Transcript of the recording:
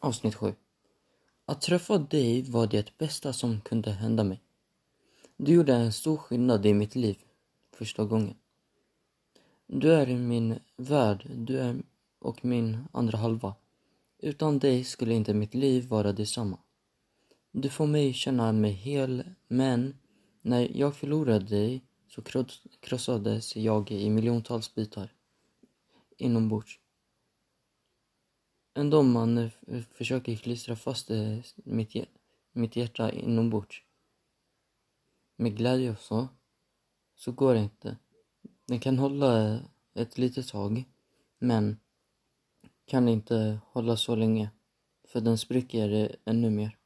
Avsnitt 7. Att träffa dig var det bästa som kunde hända mig. Du gjorde en stor skillnad i mitt liv första gången. Du är min värld, du är och min andra halva. Utan dig skulle inte mitt liv vara detsamma. Du får mig känna mig hel, men när jag förlorade dig så krossades jag i miljontals bitar inombords. Ändå man eh, försöker klistra fast eh, mitt, mitt hjärta inombords. Med glädje och så, så går det inte. Den kan hålla eh, ett litet tag, men kan inte hålla så länge, för den spricker ännu mer.